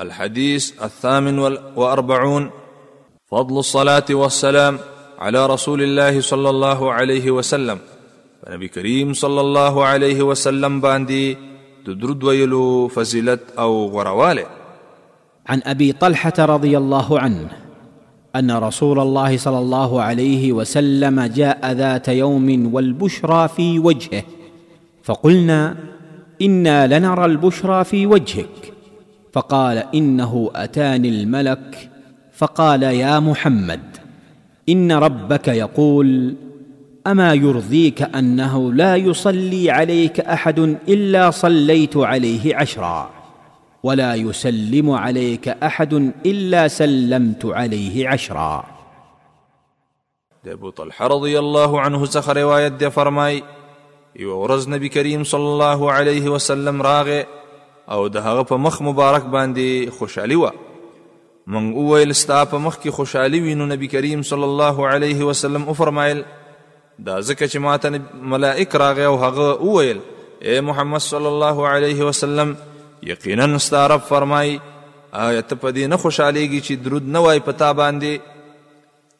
الحديث الثامن والأربعون فضل الصلاة والسلام على رسول الله صلى الله عليه وسلم نبي كريم صلى الله عليه وسلم باندي تدرد ويلو فزلت أو غرواله عن أبي طلحة رضي الله عنه أن رسول الله صلى الله عليه وسلم جاء ذات يوم والبشرى في وجهه فقلنا انا لنرى البشرى في وجهك فقال انه اتاني الملك فقال يا محمد ان ربك يقول اما يرضيك انه لا يصلي عليك احد الا صليت عليه عشرا ولا يسلم عليك احد الا سلمت عليه عشرا د ابو طلحه رضی الله عنه څخه روایت دی فرمای یو ورځ نبی کریم صلی الله علیه وسلم راغه او د هغه په مخ مبارک باندې خوشحالي و من وویل ستا په مخ کې خوشحالي وینو نبی کریم صلی الله علیه وسلم او فرمایل دا ځکه چې ماته ملائک راغه او هغه وویل اے محمد صلی الله علیه وسلم یقینا ستا رب فرمای آیت په دې نه خوشحاليږي چې درود نه وای پتا باندې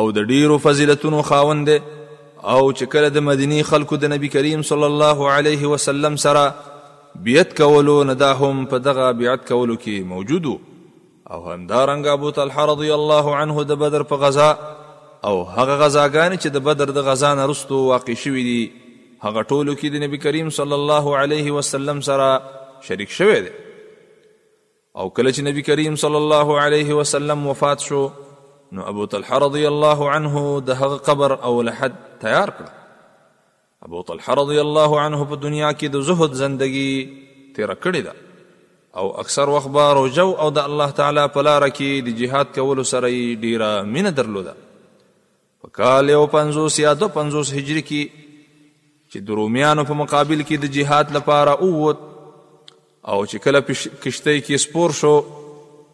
او د ډیرو فضیلتونو خاوند دی او چې کله د مدینی خلکو د نبی کریم صلی الله علیه وسلم سره بیعت کولو نه دا هم په دغه بیعت کولو کې موجود او همدارنګه ابو طلحه رضی الله عنه د بدر په غزا او هغه غزاګانې چې د بدر د غزا نه رستو واقع شوې دي هغه ټولو کې د نبی کریم صلی الله علیه وسلم سره شریک شوی دی او کله چې نبی کریم صلی الله علیه وسلم وفات شو نو ابو طلحه رضی الله عنه د هغه قبر او لحد تیار کړ ابو طلحه رضی الله عنه په دنیا کې د زهد زندگی تیر کړی ده او اکثر وخت به روجو او د الله تعالی په لار کې د جهاد کولو سره ډیره مینه درلوده په کال یو پنځوس یا دو پنځوس هجري کې چې د رومیانو په مقابل کې د جهاد لپاره اووت او چې کله کشتۍ کې سپور شو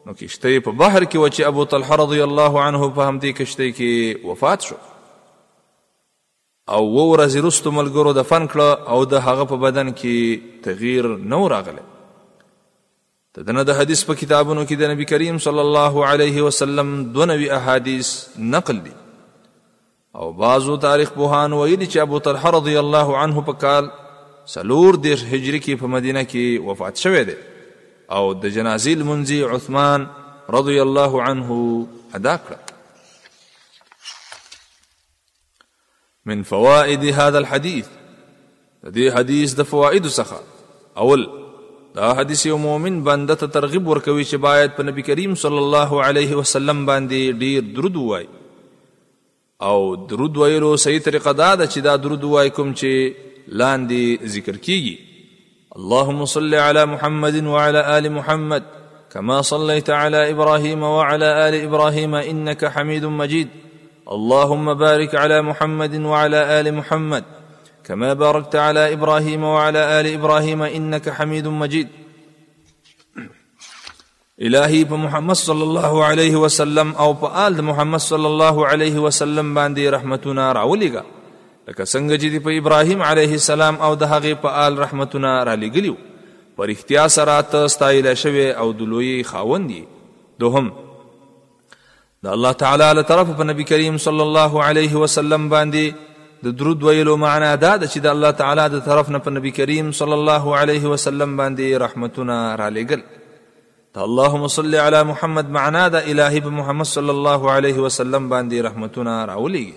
نو کشتۍ په بحر کې و چې ابو طلحه رضی الله عنه په همدې کشتۍ کې وفات شو او و ورځې وروسته ملګرو دفن کړه او د هغه په بدن کې تغییر نه راغلی د دنه د حدیث په کتابونو کې د نبی کریم صلی الله علیه وسلم دو نوی احادیث نقل دي او بعضو تاریخ پوهان ویلي چې ابو طلحه رضی الله عنه په کال سلور دیر هجری کې په مدینه کې وفات شوه دی او د جنازې لمنځي عثمان رضی الله عنه ادا کړ من فوائد هذا الحديث د دې حدیث د فوائد څخه اول دا حدیث یو مؤمن بنده ته ترغیب ورکوي چې باید په نبی کریم صلی الله علیه وسلم باندې ډیر درود وای او درود ویلو صحیح طریقه دا ده چې دا درود وای کوم چې لاندې ذکر کیږي اللهم صل على محمد وعلى آل محمد كما صليت على إبراهيم وعلى آل إبراهيم إنك حميد مجيد اللهم بارك على محمد وعلى آل محمد كما باركت على ابراهيم وعلى ال ابراهيم انك حميد مجيد الهی په محمد صلی الله علیه وسلم او په آل د محمد صلی الله علیه وسلم باندې رحمتونه راولېږه لکه څنګه چې دی په ابراهیم علیه السلام او د هغې په آل رحمتونه را لېږلیو په رښتیا سره ته ستایلی شوی او د لویې خاوند یې دوهم د الله تعالی له طرفه په نبی کریم صلی الله علیه وسلم باندې د درود ویلو معنا دا ده چې د الله تعالی د طرف نه په نبی کریم صلی الله علیه وسلم باندې رحمتونه را لېږل د اللهم صل علی محمد معنا دا الهی په محمد صلی الله علیه وسلم باندې رحمتونه راولېږي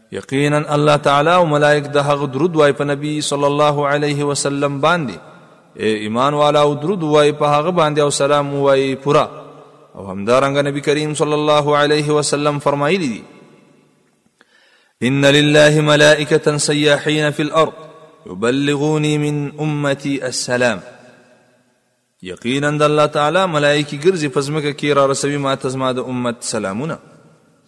یقینا الله تعالی او ملائک د هغه درود وای په نبی صلی الله علیه وسلم باندې اے ایمان والا او درود وای په هغه باندې او سلام وای پورا او همدارنګه نبی کریم صلی الله علیه وسلم فرمایلی دی ان لله ملائکه سیاحین فی الارض يبلغوني من امتي السلام یقینا د الله تعالی ملائکی ګرځي په ځمکه کې را رسوي ما ته زما د امت سلامونه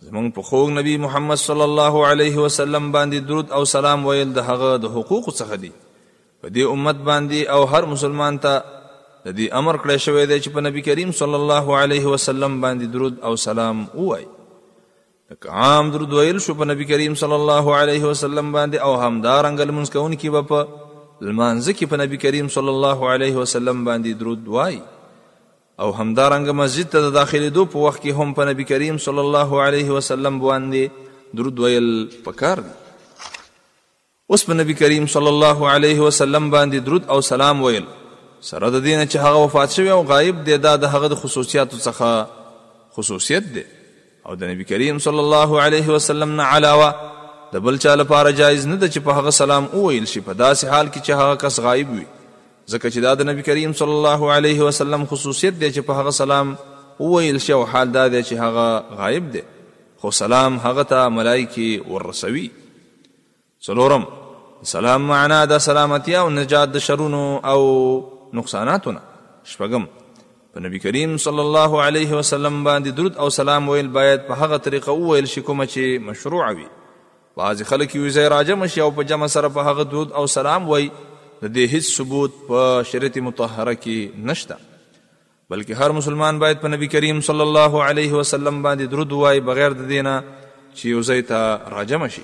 زمونږ په خوږ نبی محمد صلی الله علیه وسلم باندې درود او سلام ویل د هغه د حقوق څخه دي په دې امت باندې او هر مسلمان ته د دې امر کړی شوی دی چې په نبی کریم صلی الله علیه وسلم باندې درود او سلام ووایي لکه عام درود ویل شو په نبی کریم صلی الله علیه وسلم باندې او همدارنګه لمونځ کوونکي به په لمانځه کې په نبی کریم صلی الله علیه وسلم باندې درود وایي او همدارنګه مسجد ته د داخلېدو په وخت کې هم په نبی کریم صلی الله علیه وسلم باندې درود ویل پکار دي اوس په نبی کریم صلی الله علیه وسلم باندې درود او سلام ویل سره د دینه چې هغه وفات شوی او غایب دی دا د هغه د خصوصیاتو څخه خصوصیت دی او د نبی کریم صلی الله علیه وسلم نه علاوه د بل چا لپاره جایز نه ده چې په هغه سلام وویل شي په داسې حال کې چې هغه کس غایب وي ځکه چې دا د نبی کریم صلی الله علیه وسلم خصوصیت دی چې په هغه سلام وویل شي او حال دا دی چې هغه غایب دی خو سلام هغه ته ملایکی ورسوي څلورم، د سلام معنا د سلامتیا او نجات د شرونو او نقصاناتو نه. شپږم، په نبی کریم صلی الله علیه وسلم باندې درود او سلام ویل باید په هغه طریقه وویل شي کومه چې مشروع وي. بعضې خلک یو ځای راجمع شي او په جمع سره په هغه درود او سلام وایي، د دې هیڅ ثبوت په شریعت مطهره کې نشته. بلکې هر مسلمان باید په نبی کریم صلی الله علیه وسلم باندې درود وای بغیر د دینه چې یو ځای ته راجمع شي